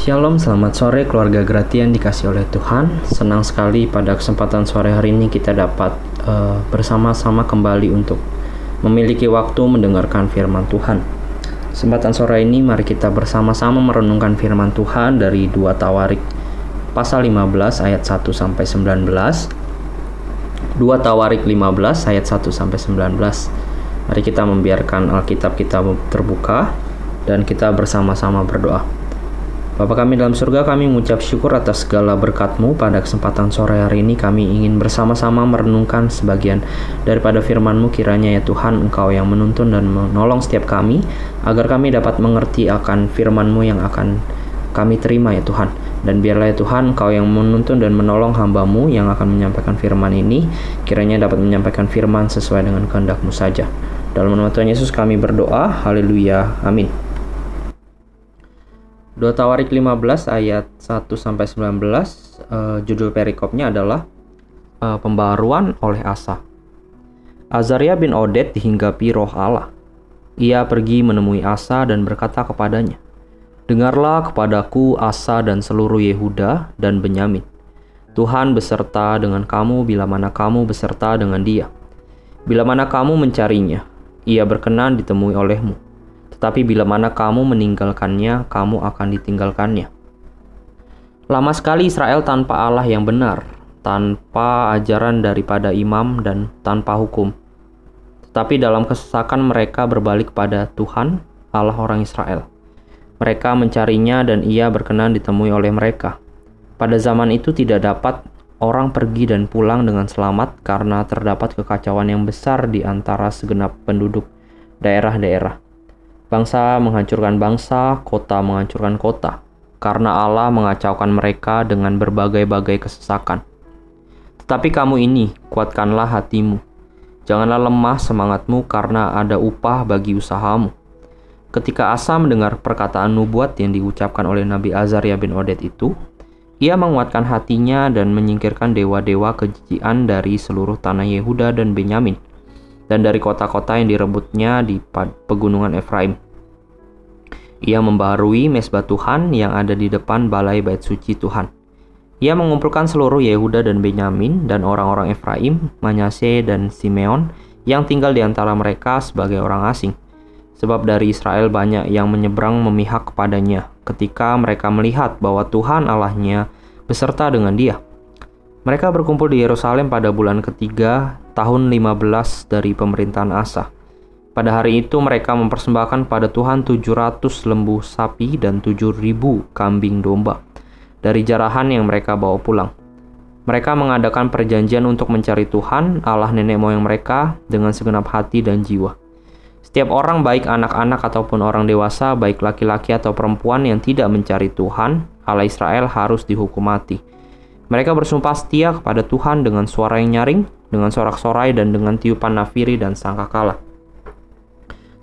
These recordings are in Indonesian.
Shalom, selamat sore keluarga Gratian dikasih oleh Tuhan. Senang sekali pada kesempatan sore hari ini kita dapat uh, bersama-sama kembali untuk memiliki waktu mendengarkan firman Tuhan. Kesempatan sore ini mari kita bersama-sama merenungkan firman Tuhan dari 2 Tawarik pasal 15 ayat 1 sampai 19. 2 Tawarik 15 ayat 1 sampai 19. Mari kita membiarkan Alkitab kita terbuka dan kita bersama-sama berdoa. Bapa kami dalam surga, kami mengucap syukur atas segala berkat-Mu pada kesempatan sore hari ini. Kami ingin bersama-sama merenungkan sebagian daripada firman-Mu kiranya ya Tuhan, Engkau yang menuntun dan menolong setiap kami, agar kami dapat mengerti akan firman-Mu yang akan kami terima ya Tuhan. Dan biarlah ya Tuhan, Engkau yang menuntun dan menolong hamba-Mu yang akan menyampaikan firman ini, kiranya dapat menyampaikan firman sesuai dengan kehendak-Mu saja. Dalam nama Tuhan Yesus kami berdoa, haleluya, amin. 2 Tawarik 15 ayat 1 sampai 19 uh, judul perikopnya adalah uh, pembaruan oleh Asa. Azaria bin Oded dihinggapi roh Allah. Ia pergi menemui Asa dan berkata kepadanya, Dengarlah kepadaku Asa dan seluruh Yehuda dan Benyamin. Tuhan beserta dengan kamu bila mana kamu beserta dengan dia. Bila mana kamu mencarinya, ia berkenan ditemui olehmu tetapi bila mana kamu meninggalkannya, kamu akan ditinggalkannya. Lama sekali Israel tanpa Allah yang benar, tanpa ajaran daripada imam dan tanpa hukum. Tetapi dalam kesesakan mereka berbalik kepada Tuhan, Allah orang Israel. Mereka mencarinya dan ia berkenan ditemui oleh mereka. Pada zaman itu tidak dapat orang pergi dan pulang dengan selamat karena terdapat kekacauan yang besar di antara segenap penduduk daerah-daerah. Bangsa menghancurkan bangsa, kota menghancurkan kota, karena Allah mengacaukan mereka dengan berbagai-bagai kesesakan. Tetapi kamu ini, kuatkanlah hatimu. Janganlah lemah semangatmu karena ada upah bagi usahamu. Ketika Asa mendengar perkataan nubuat yang diucapkan oleh Nabi Azaria bin Oded itu, ia menguatkan hatinya dan menyingkirkan dewa-dewa kejijian dari seluruh tanah Yehuda dan Benyamin dan dari kota-kota yang direbutnya di pegunungan Efraim. Ia membaharui mesbah Tuhan yang ada di depan balai bait suci Tuhan. Ia mengumpulkan seluruh Yehuda dan Benyamin dan orang-orang Efraim, Manase dan Simeon yang tinggal di antara mereka sebagai orang asing. Sebab dari Israel banyak yang menyeberang memihak kepadanya ketika mereka melihat bahwa Tuhan Allahnya beserta dengan dia. Mereka berkumpul di Yerusalem pada bulan ketiga tahun 15 dari pemerintahan Asa. Pada hari itu mereka mempersembahkan pada Tuhan 700 lembu sapi dan 7000 kambing domba dari jarahan yang mereka bawa pulang. Mereka mengadakan perjanjian untuk mencari Tuhan, Allah nenek moyang mereka, dengan segenap hati dan jiwa. Setiap orang, baik anak-anak ataupun orang dewasa, baik laki-laki atau perempuan yang tidak mencari Tuhan, Allah Israel harus dihukum mati mereka bersumpah setia kepada Tuhan dengan suara yang nyaring, dengan sorak-sorai dan dengan tiupan nafiri dan sangkakala.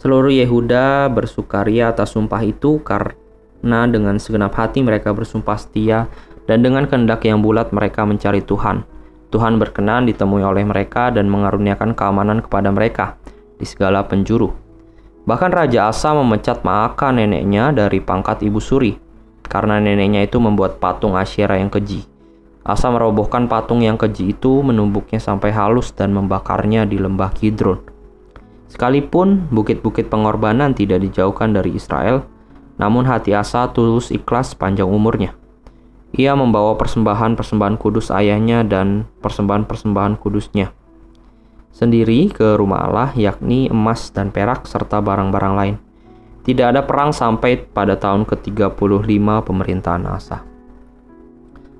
Seluruh Yehuda bersukaria atas sumpah itu karena dengan segenap hati mereka bersumpah setia dan dengan kehendak yang bulat mereka mencari Tuhan. Tuhan berkenan ditemui oleh mereka dan mengaruniakan keamanan kepada mereka di segala penjuru. Bahkan Raja Asa memecat Maaka neneknya dari pangkat ibu suri karena neneknya itu membuat patung Asyera yang keji. Asa merobohkan patung yang keji itu, menumbuknya sampai halus dan membakarnya di lembah Kidron. Sekalipun bukit-bukit pengorbanan tidak dijauhkan dari Israel, namun hati Asa tulus ikhlas panjang umurnya. Ia membawa persembahan-persembahan kudus ayahnya dan persembahan-persembahan kudusnya sendiri ke rumah Allah, yakni emas dan perak serta barang-barang lain. Tidak ada perang sampai pada tahun ke-35 pemerintahan Asa.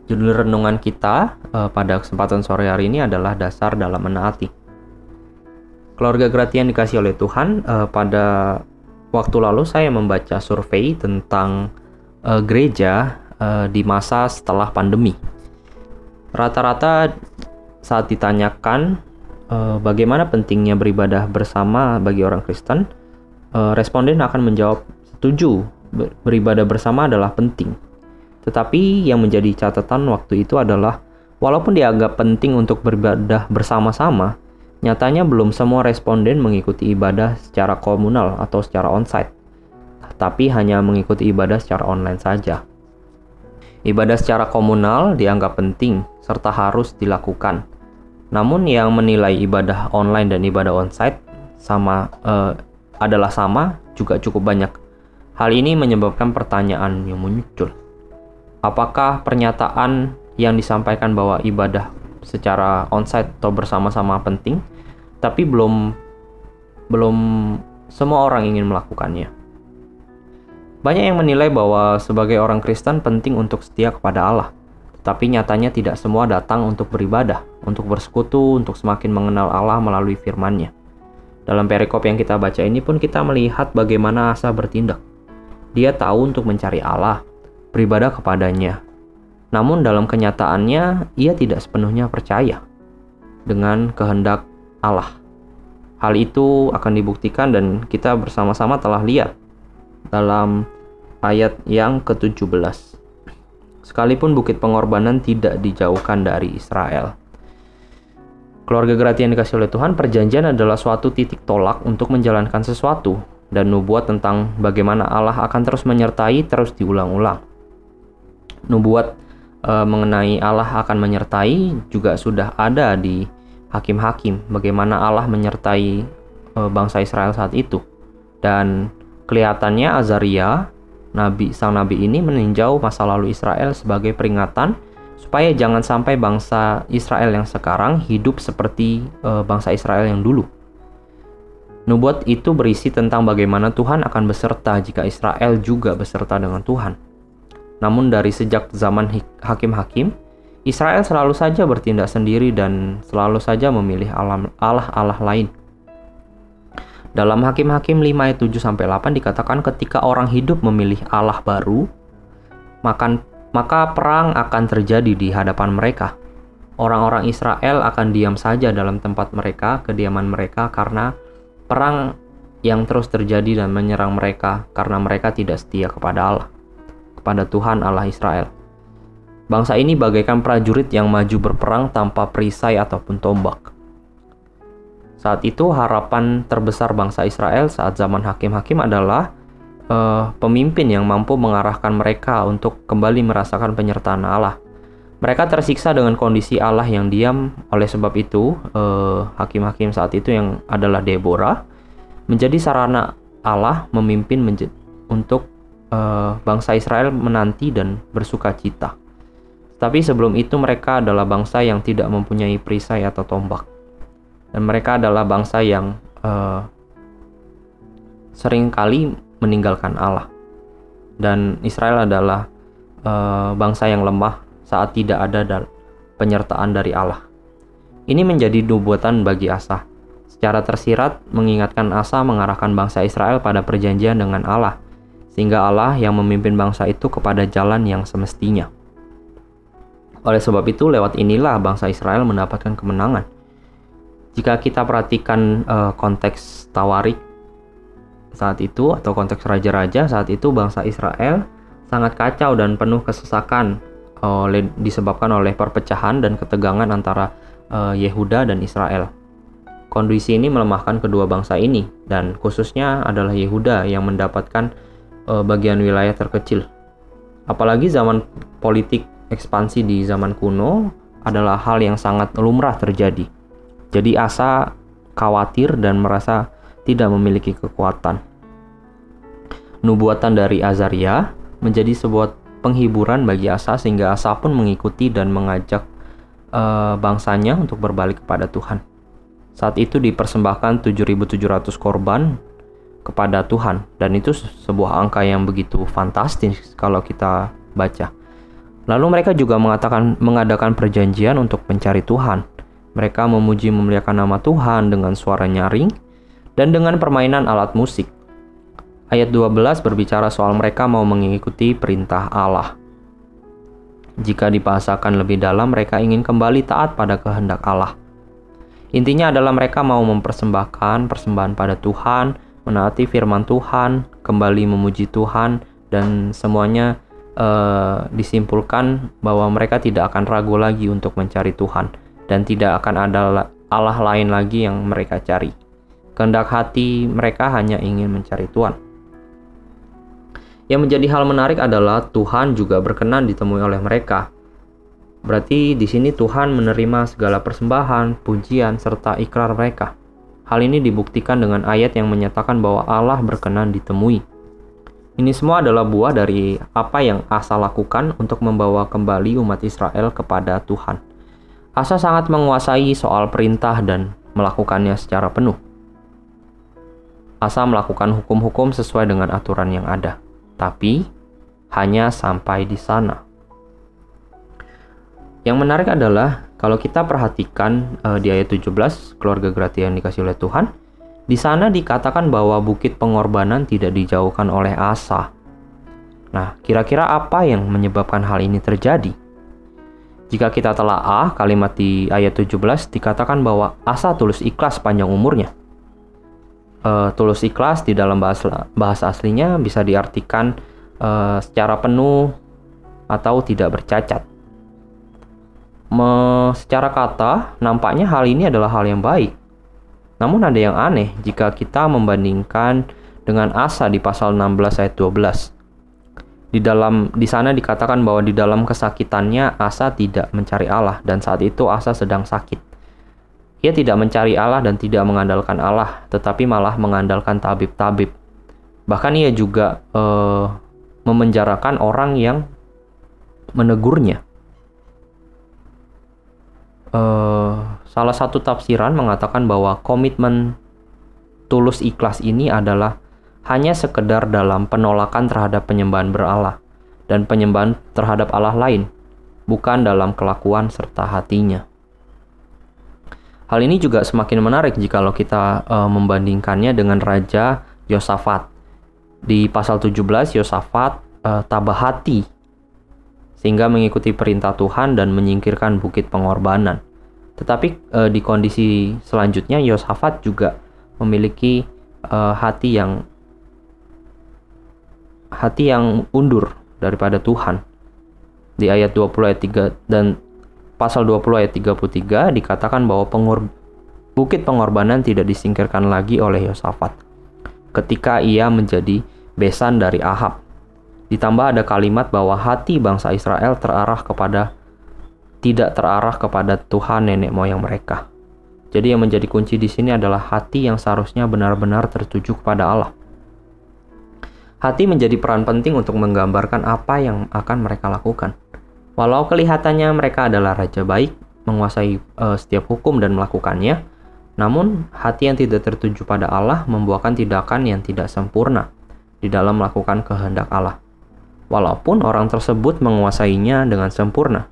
Judul renungan kita uh, pada kesempatan sore hari ini adalah dasar dalam menaati. Keluarga Gratian dikasih oleh Tuhan, uh, pada waktu lalu saya membaca survei tentang uh, gereja uh, di masa setelah pandemi. Rata-rata saat ditanyakan uh, bagaimana pentingnya beribadah bersama bagi orang Kristen, uh, responden akan menjawab setuju beribadah bersama adalah penting tetapi yang menjadi catatan waktu itu adalah walaupun dianggap penting untuk beribadah bersama-sama, nyatanya belum semua responden mengikuti ibadah secara komunal atau secara onsite, tapi hanya mengikuti ibadah secara online saja. Ibadah secara komunal dianggap penting serta harus dilakukan. Namun yang menilai ibadah online dan ibadah onsite sama eh, adalah sama juga cukup banyak. Hal ini menyebabkan pertanyaan yang muncul. Apakah pernyataan yang disampaikan bahwa ibadah secara onsite atau bersama-sama penting, tapi belum belum semua orang ingin melakukannya. Banyak yang menilai bahwa sebagai orang Kristen penting untuk setia kepada Allah, tetapi nyatanya tidak semua datang untuk beribadah, untuk bersekutu, untuk semakin mengenal Allah melalui firman-Nya. Dalam perikop yang kita baca ini pun kita melihat bagaimana Asa bertindak. Dia tahu untuk mencari Allah, beribadah kepadanya. Namun dalam kenyataannya, ia tidak sepenuhnya percaya dengan kehendak Allah. Hal itu akan dibuktikan dan kita bersama-sama telah lihat dalam ayat yang ke-17. Sekalipun bukit pengorbanan tidak dijauhkan dari Israel. Keluarga Gerati yang dikasih oleh Tuhan, perjanjian adalah suatu titik tolak untuk menjalankan sesuatu dan nubuat tentang bagaimana Allah akan terus menyertai terus diulang-ulang. Nubuat e, mengenai Allah akan menyertai juga sudah ada di hakim-hakim bagaimana Allah menyertai e, bangsa Israel saat itu. Dan kelihatannya Azaria nabi sang nabi ini meninjau masa lalu Israel sebagai peringatan supaya jangan sampai bangsa Israel yang sekarang hidup seperti e, bangsa Israel yang dulu. Nubuat itu berisi tentang bagaimana Tuhan akan beserta jika Israel juga beserta dengan Tuhan. Namun dari sejak zaman hakim-hakim, Israel selalu saja bertindak sendiri dan selalu saja memilih Allah-Allah lain. Dalam Hakim-Hakim 5 ayat 7 sampai 8 dikatakan ketika orang hidup memilih Allah baru, maka maka perang akan terjadi di hadapan mereka. Orang-orang Israel akan diam saja dalam tempat mereka, kediaman mereka karena perang yang terus terjadi dan menyerang mereka karena mereka tidak setia kepada Allah, kepada Tuhan Allah Israel. Bangsa ini bagaikan prajurit yang maju berperang tanpa perisai ataupun tombak. Saat itu harapan terbesar bangsa Israel saat zaman hakim-hakim adalah uh, pemimpin yang mampu mengarahkan mereka untuk kembali merasakan penyertaan Allah. Mereka tersiksa dengan kondisi Allah yang diam. Oleh sebab itu, eh, hakim-hakim saat itu yang adalah Deborah menjadi sarana Allah memimpin untuk uh, bangsa Israel menanti dan bersuka cita. Tapi sebelum itu mereka adalah bangsa yang tidak mempunyai perisai atau tombak dan mereka adalah bangsa yang uh, sering kali meninggalkan Allah dan Israel adalah uh, bangsa yang lemah saat tidak ada penyertaan dari Allah. Ini menjadi nubuatan bagi Asa. Secara tersirat mengingatkan Asa mengarahkan bangsa Israel pada perjanjian dengan Allah, sehingga Allah yang memimpin bangsa itu kepada jalan yang semestinya. Oleh sebab itu, lewat inilah bangsa Israel mendapatkan kemenangan jika kita perhatikan uh, konteks Tawarik saat itu atau konteks raja-raja saat itu bangsa Israel sangat kacau dan penuh kesesakan oleh disebabkan oleh perpecahan dan ketegangan antara uh, Yehuda dan Israel. Kondisi ini melemahkan kedua bangsa ini dan khususnya adalah Yehuda yang mendapatkan uh, bagian wilayah terkecil. Apalagi zaman politik ekspansi di zaman kuno adalah hal yang sangat lumrah terjadi jadi Asa khawatir dan merasa tidak memiliki kekuatan. Nubuatan dari Azaria menjadi sebuah penghiburan bagi Asa sehingga Asa pun mengikuti dan mengajak uh, bangsanya untuk berbalik kepada Tuhan. Saat itu dipersembahkan 7.700 korban kepada Tuhan dan itu sebuah angka yang begitu fantastis kalau kita baca. Lalu mereka juga mengatakan mengadakan perjanjian untuk mencari Tuhan mereka memuji memuliakan nama Tuhan dengan suara nyaring dan dengan permainan alat musik. Ayat 12 berbicara soal mereka mau mengikuti perintah Allah. Jika dibahasakan lebih dalam, mereka ingin kembali taat pada kehendak Allah. Intinya adalah mereka mau mempersembahkan persembahan pada Tuhan, menaati firman Tuhan, kembali memuji Tuhan, dan semuanya uh, disimpulkan bahwa mereka tidak akan ragu lagi untuk mencari Tuhan dan tidak akan ada Allah lain lagi yang mereka cari. Kehendak hati mereka hanya ingin mencari Tuhan. Yang menjadi hal menarik adalah Tuhan juga berkenan ditemui oleh mereka. Berarti di sini Tuhan menerima segala persembahan, pujian, serta ikrar mereka. Hal ini dibuktikan dengan ayat yang menyatakan bahwa Allah berkenan ditemui. Ini semua adalah buah dari apa yang Asa lakukan untuk membawa kembali umat Israel kepada Tuhan. Asa sangat menguasai soal perintah dan melakukannya secara penuh. Asa melakukan hukum-hukum sesuai dengan aturan yang ada tapi hanya sampai di sana. Yang menarik adalah kalau kita perhatikan uh, di ayat 17 keluarga gratia yang dikasih oleh Tuhan, di sana dikatakan bahwa bukit pengorbanan tidak dijauhkan oleh Asa. Nah, kira-kira apa yang menyebabkan hal ini terjadi? Jika kita telah A, kalimat di ayat 17 dikatakan bahwa Asa tulus ikhlas panjang umurnya uh, tulus ikhlas di dalam bahasa bahasa aslinya bisa diartikan uh, secara penuh atau tidak bercacat. Me, secara kata, nampaknya hal ini adalah hal yang baik. Namun ada yang aneh jika kita membandingkan dengan Asa di pasal 16 ayat 12. Di dalam di sana dikatakan bahwa di dalam kesakitannya Asa tidak mencari Allah dan saat itu Asa sedang sakit. Ia tidak mencari Allah dan tidak mengandalkan Allah, tetapi malah mengandalkan tabib-tabib. Bahkan ia juga uh, memenjarakan orang yang menegurnya. Uh, salah satu tafsiran mengatakan bahwa komitmen tulus ikhlas ini adalah hanya sekedar dalam penolakan terhadap penyembahan berala dan penyembahan terhadap Allah lain, bukan dalam kelakuan serta hatinya. Hal ini juga semakin menarik jika kita uh, membandingkannya dengan Raja Yosafat. Di pasal 17 Yosafat uh, tabah hati sehingga mengikuti perintah Tuhan dan menyingkirkan bukit pengorbanan. Tetapi uh, di kondisi selanjutnya Yosafat juga memiliki uh, hati yang hati yang undur daripada Tuhan. Di ayat 20 ayat 3 dan pasal 20 ayat 33 dikatakan bahwa pengor bukit pengorbanan tidak disingkirkan lagi oleh Yosafat ketika ia menjadi besan dari Ahab. Ditambah ada kalimat bahwa hati bangsa Israel terarah kepada tidak terarah kepada Tuhan nenek moyang mereka. Jadi yang menjadi kunci di sini adalah hati yang seharusnya benar-benar tertuju kepada Allah. Hati menjadi peran penting untuk menggambarkan apa yang akan mereka lakukan. Walau kelihatannya mereka adalah raja baik, menguasai uh, setiap hukum dan melakukannya, namun hati yang tidak tertuju pada Allah membuahkan tindakan yang tidak sempurna di dalam melakukan kehendak Allah. Walaupun orang tersebut menguasainya dengan sempurna.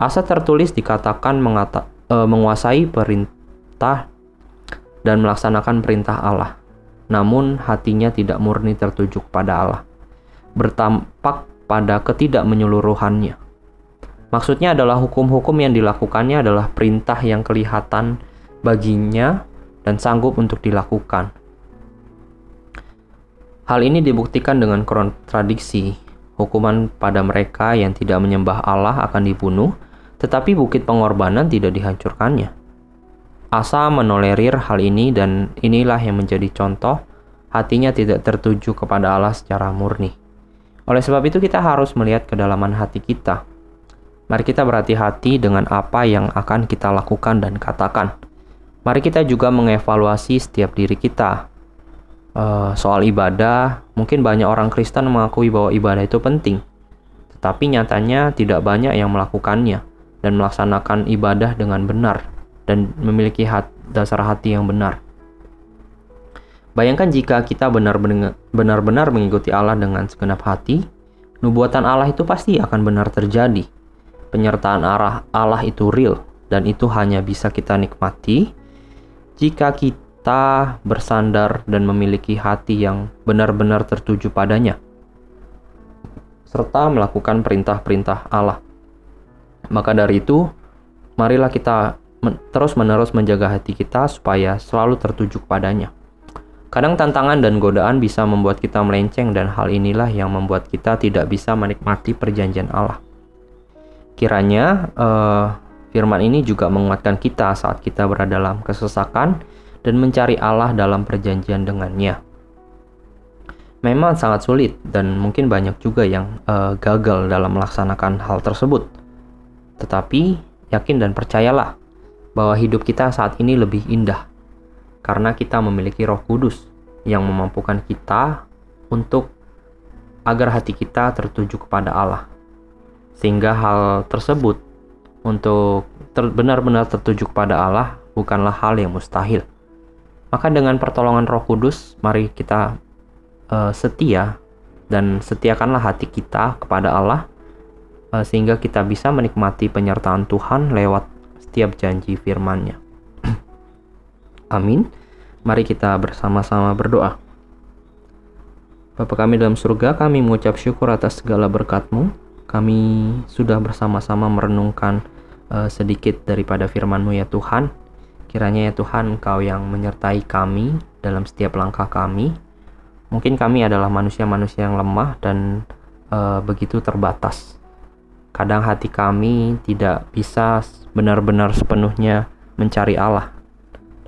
Asa tertulis dikatakan mengata, uh, menguasai perintah dan melaksanakan perintah Allah. Namun hatinya tidak murni tertuju kepada Allah. Bertampak pada ketidakmenyeluruhannya. Maksudnya adalah hukum-hukum yang dilakukannya adalah perintah yang kelihatan baginya dan sanggup untuk dilakukan. Hal ini dibuktikan dengan kontradiksi. Hukuman pada mereka yang tidak menyembah Allah akan dibunuh, tetapi bukit pengorbanan tidak dihancurkannya. Asa menolerir hal ini dan inilah yang menjadi contoh hatinya tidak tertuju kepada Allah secara murni. Oleh sebab itu kita harus melihat kedalaman hati kita Mari kita berhati-hati dengan apa yang akan kita lakukan dan katakan. Mari kita juga mengevaluasi setiap diri kita. Uh, soal ibadah, mungkin banyak orang Kristen mengakui bahwa ibadah itu penting, tetapi nyatanya tidak banyak yang melakukannya dan melaksanakan ibadah dengan benar dan memiliki hat, dasar hati yang benar. Bayangkan jika kita benar-benar mengikuti Allah dengan segenap hati, nubuatan Allah itu pasti akan benar terjadi penyertaan arah Allah itu real dan itu hanya bisa kita nikmati jika kita bersandar dan memiliki hati yang benar-benar tertuju padanya serta melakukan perintah-perintah Allah. Maka dari itu, marilah kita terus-menerus menjaga hati kita supaya selalu tertuju padanya. Kadang tantangan dan godaan bisa membuat kita melenceng dan hal inilah yang membuat kita tidak bisa menikmati perjanjian Allah. Kiranya uh, firman ini juga menguatkan kita saat kita berada dalam kesesakan dan mencari Allah dalam perjanjian dengannya. Memang sangat sulit dan mungkin banyak juga yang uh, gagal dalam melaksanakan hal tersebut. Tetapi yakin dan percayalah bahwa hidup kita saat ini lebih indah karena kita memiliki Roh Kudus yang memampukan kita untuk agar hati kita tertuju kepada Allah. Sehingga hal tersebut untuk ter benar-benar tertuju kepada Allah bukanlah hal yang mustahil. Maka dengan pertolongan Roh Kudus, mari kita uh, setia dan setiakanlah hati kita kepada Allah uh, sehingga kita bisa menikmati penyertaan Tuhan lewat setiap janji firman-Nya. Amin. Mari kita bersama-sama berdoa. Bapa kami dalam surga, kami mengucap syukur atas segala berkat-Mu. Kami sudah bersama-sama merenungkan uh, sedikit daripada firman-Mu ya Tuhan. Kiranya ya Tuhan Engkau yang menyertai kami dalam setiap langkah kami. Mungkin kami adalah manusia-manusia yang lemah dan uh, begitu terbatas. Kadang hati kami tidak bisa benar-benar sepenuhnya mencari Allah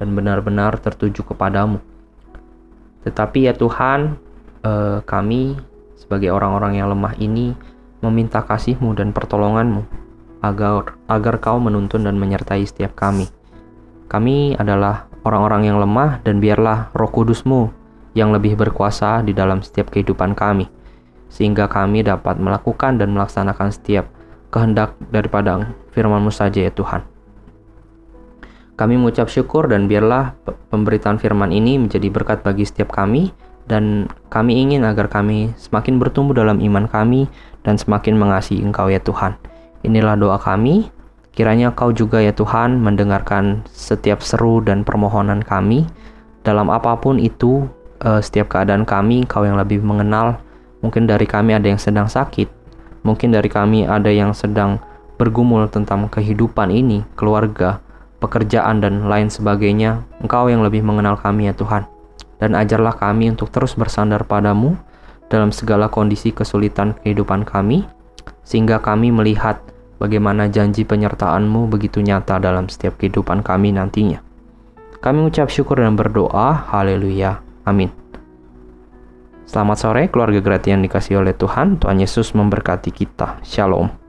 dan benar-benar tertuju kepadamu. Tetapi ya Tuhan, uh, kami sebagai orang-orang yang lemah ini meminta kasih-Mu dan pertolongan-Mu agar agar Kau menuntun dan menyertai setiap kami. Kami adalah orang-orang yang lemah dan biarlah Roh Kudus-Mu yang lebih berkuasa di dalam setiap kehidupan kami, sehingga kami dapat melakukan dan melaksanakan setiap kehendak daripada firman-Mu saja ya Tuhan. Kami mengucap syukur dan biarlah pemberitaan firman ini menjadi berkat bagi setiap kami dan kami ingin agar kami semakin bertumbuh dalam iman kami dan semakin mengasihi Engkau ya Tuhan. Inilah doa kami. Kiranya Kau juga ya Tuhan mendengarkan setiap seru dan permohonan kami dalam apa pun itu uh, setiap keadaan kami Kau yang lebih mengenal. Mungkin dari kami ada yang sedang sakit, mungkin dari kami ada yang sedang bergumul tentang kehidupan ini, keluarga, pekerjaan dan lain sebagainya. Engkau yang lebih mengenal kami ya Tuhan. Dan ajarlah kami untuk terus bersandar padamu dalam segala kondisi kesulitan kehidupan kami, sehingga kami melihat bagaimana janji penyertaan-Mu begitu nyata dalam setiap kehidupan kami nantinya. Kami ucap syukur dan berdoa, haleluya, amin. Selamat sore keluarga gratia yang dikasih oleh Tuhan, Tuhan Yesus memberkati kita. Shalom.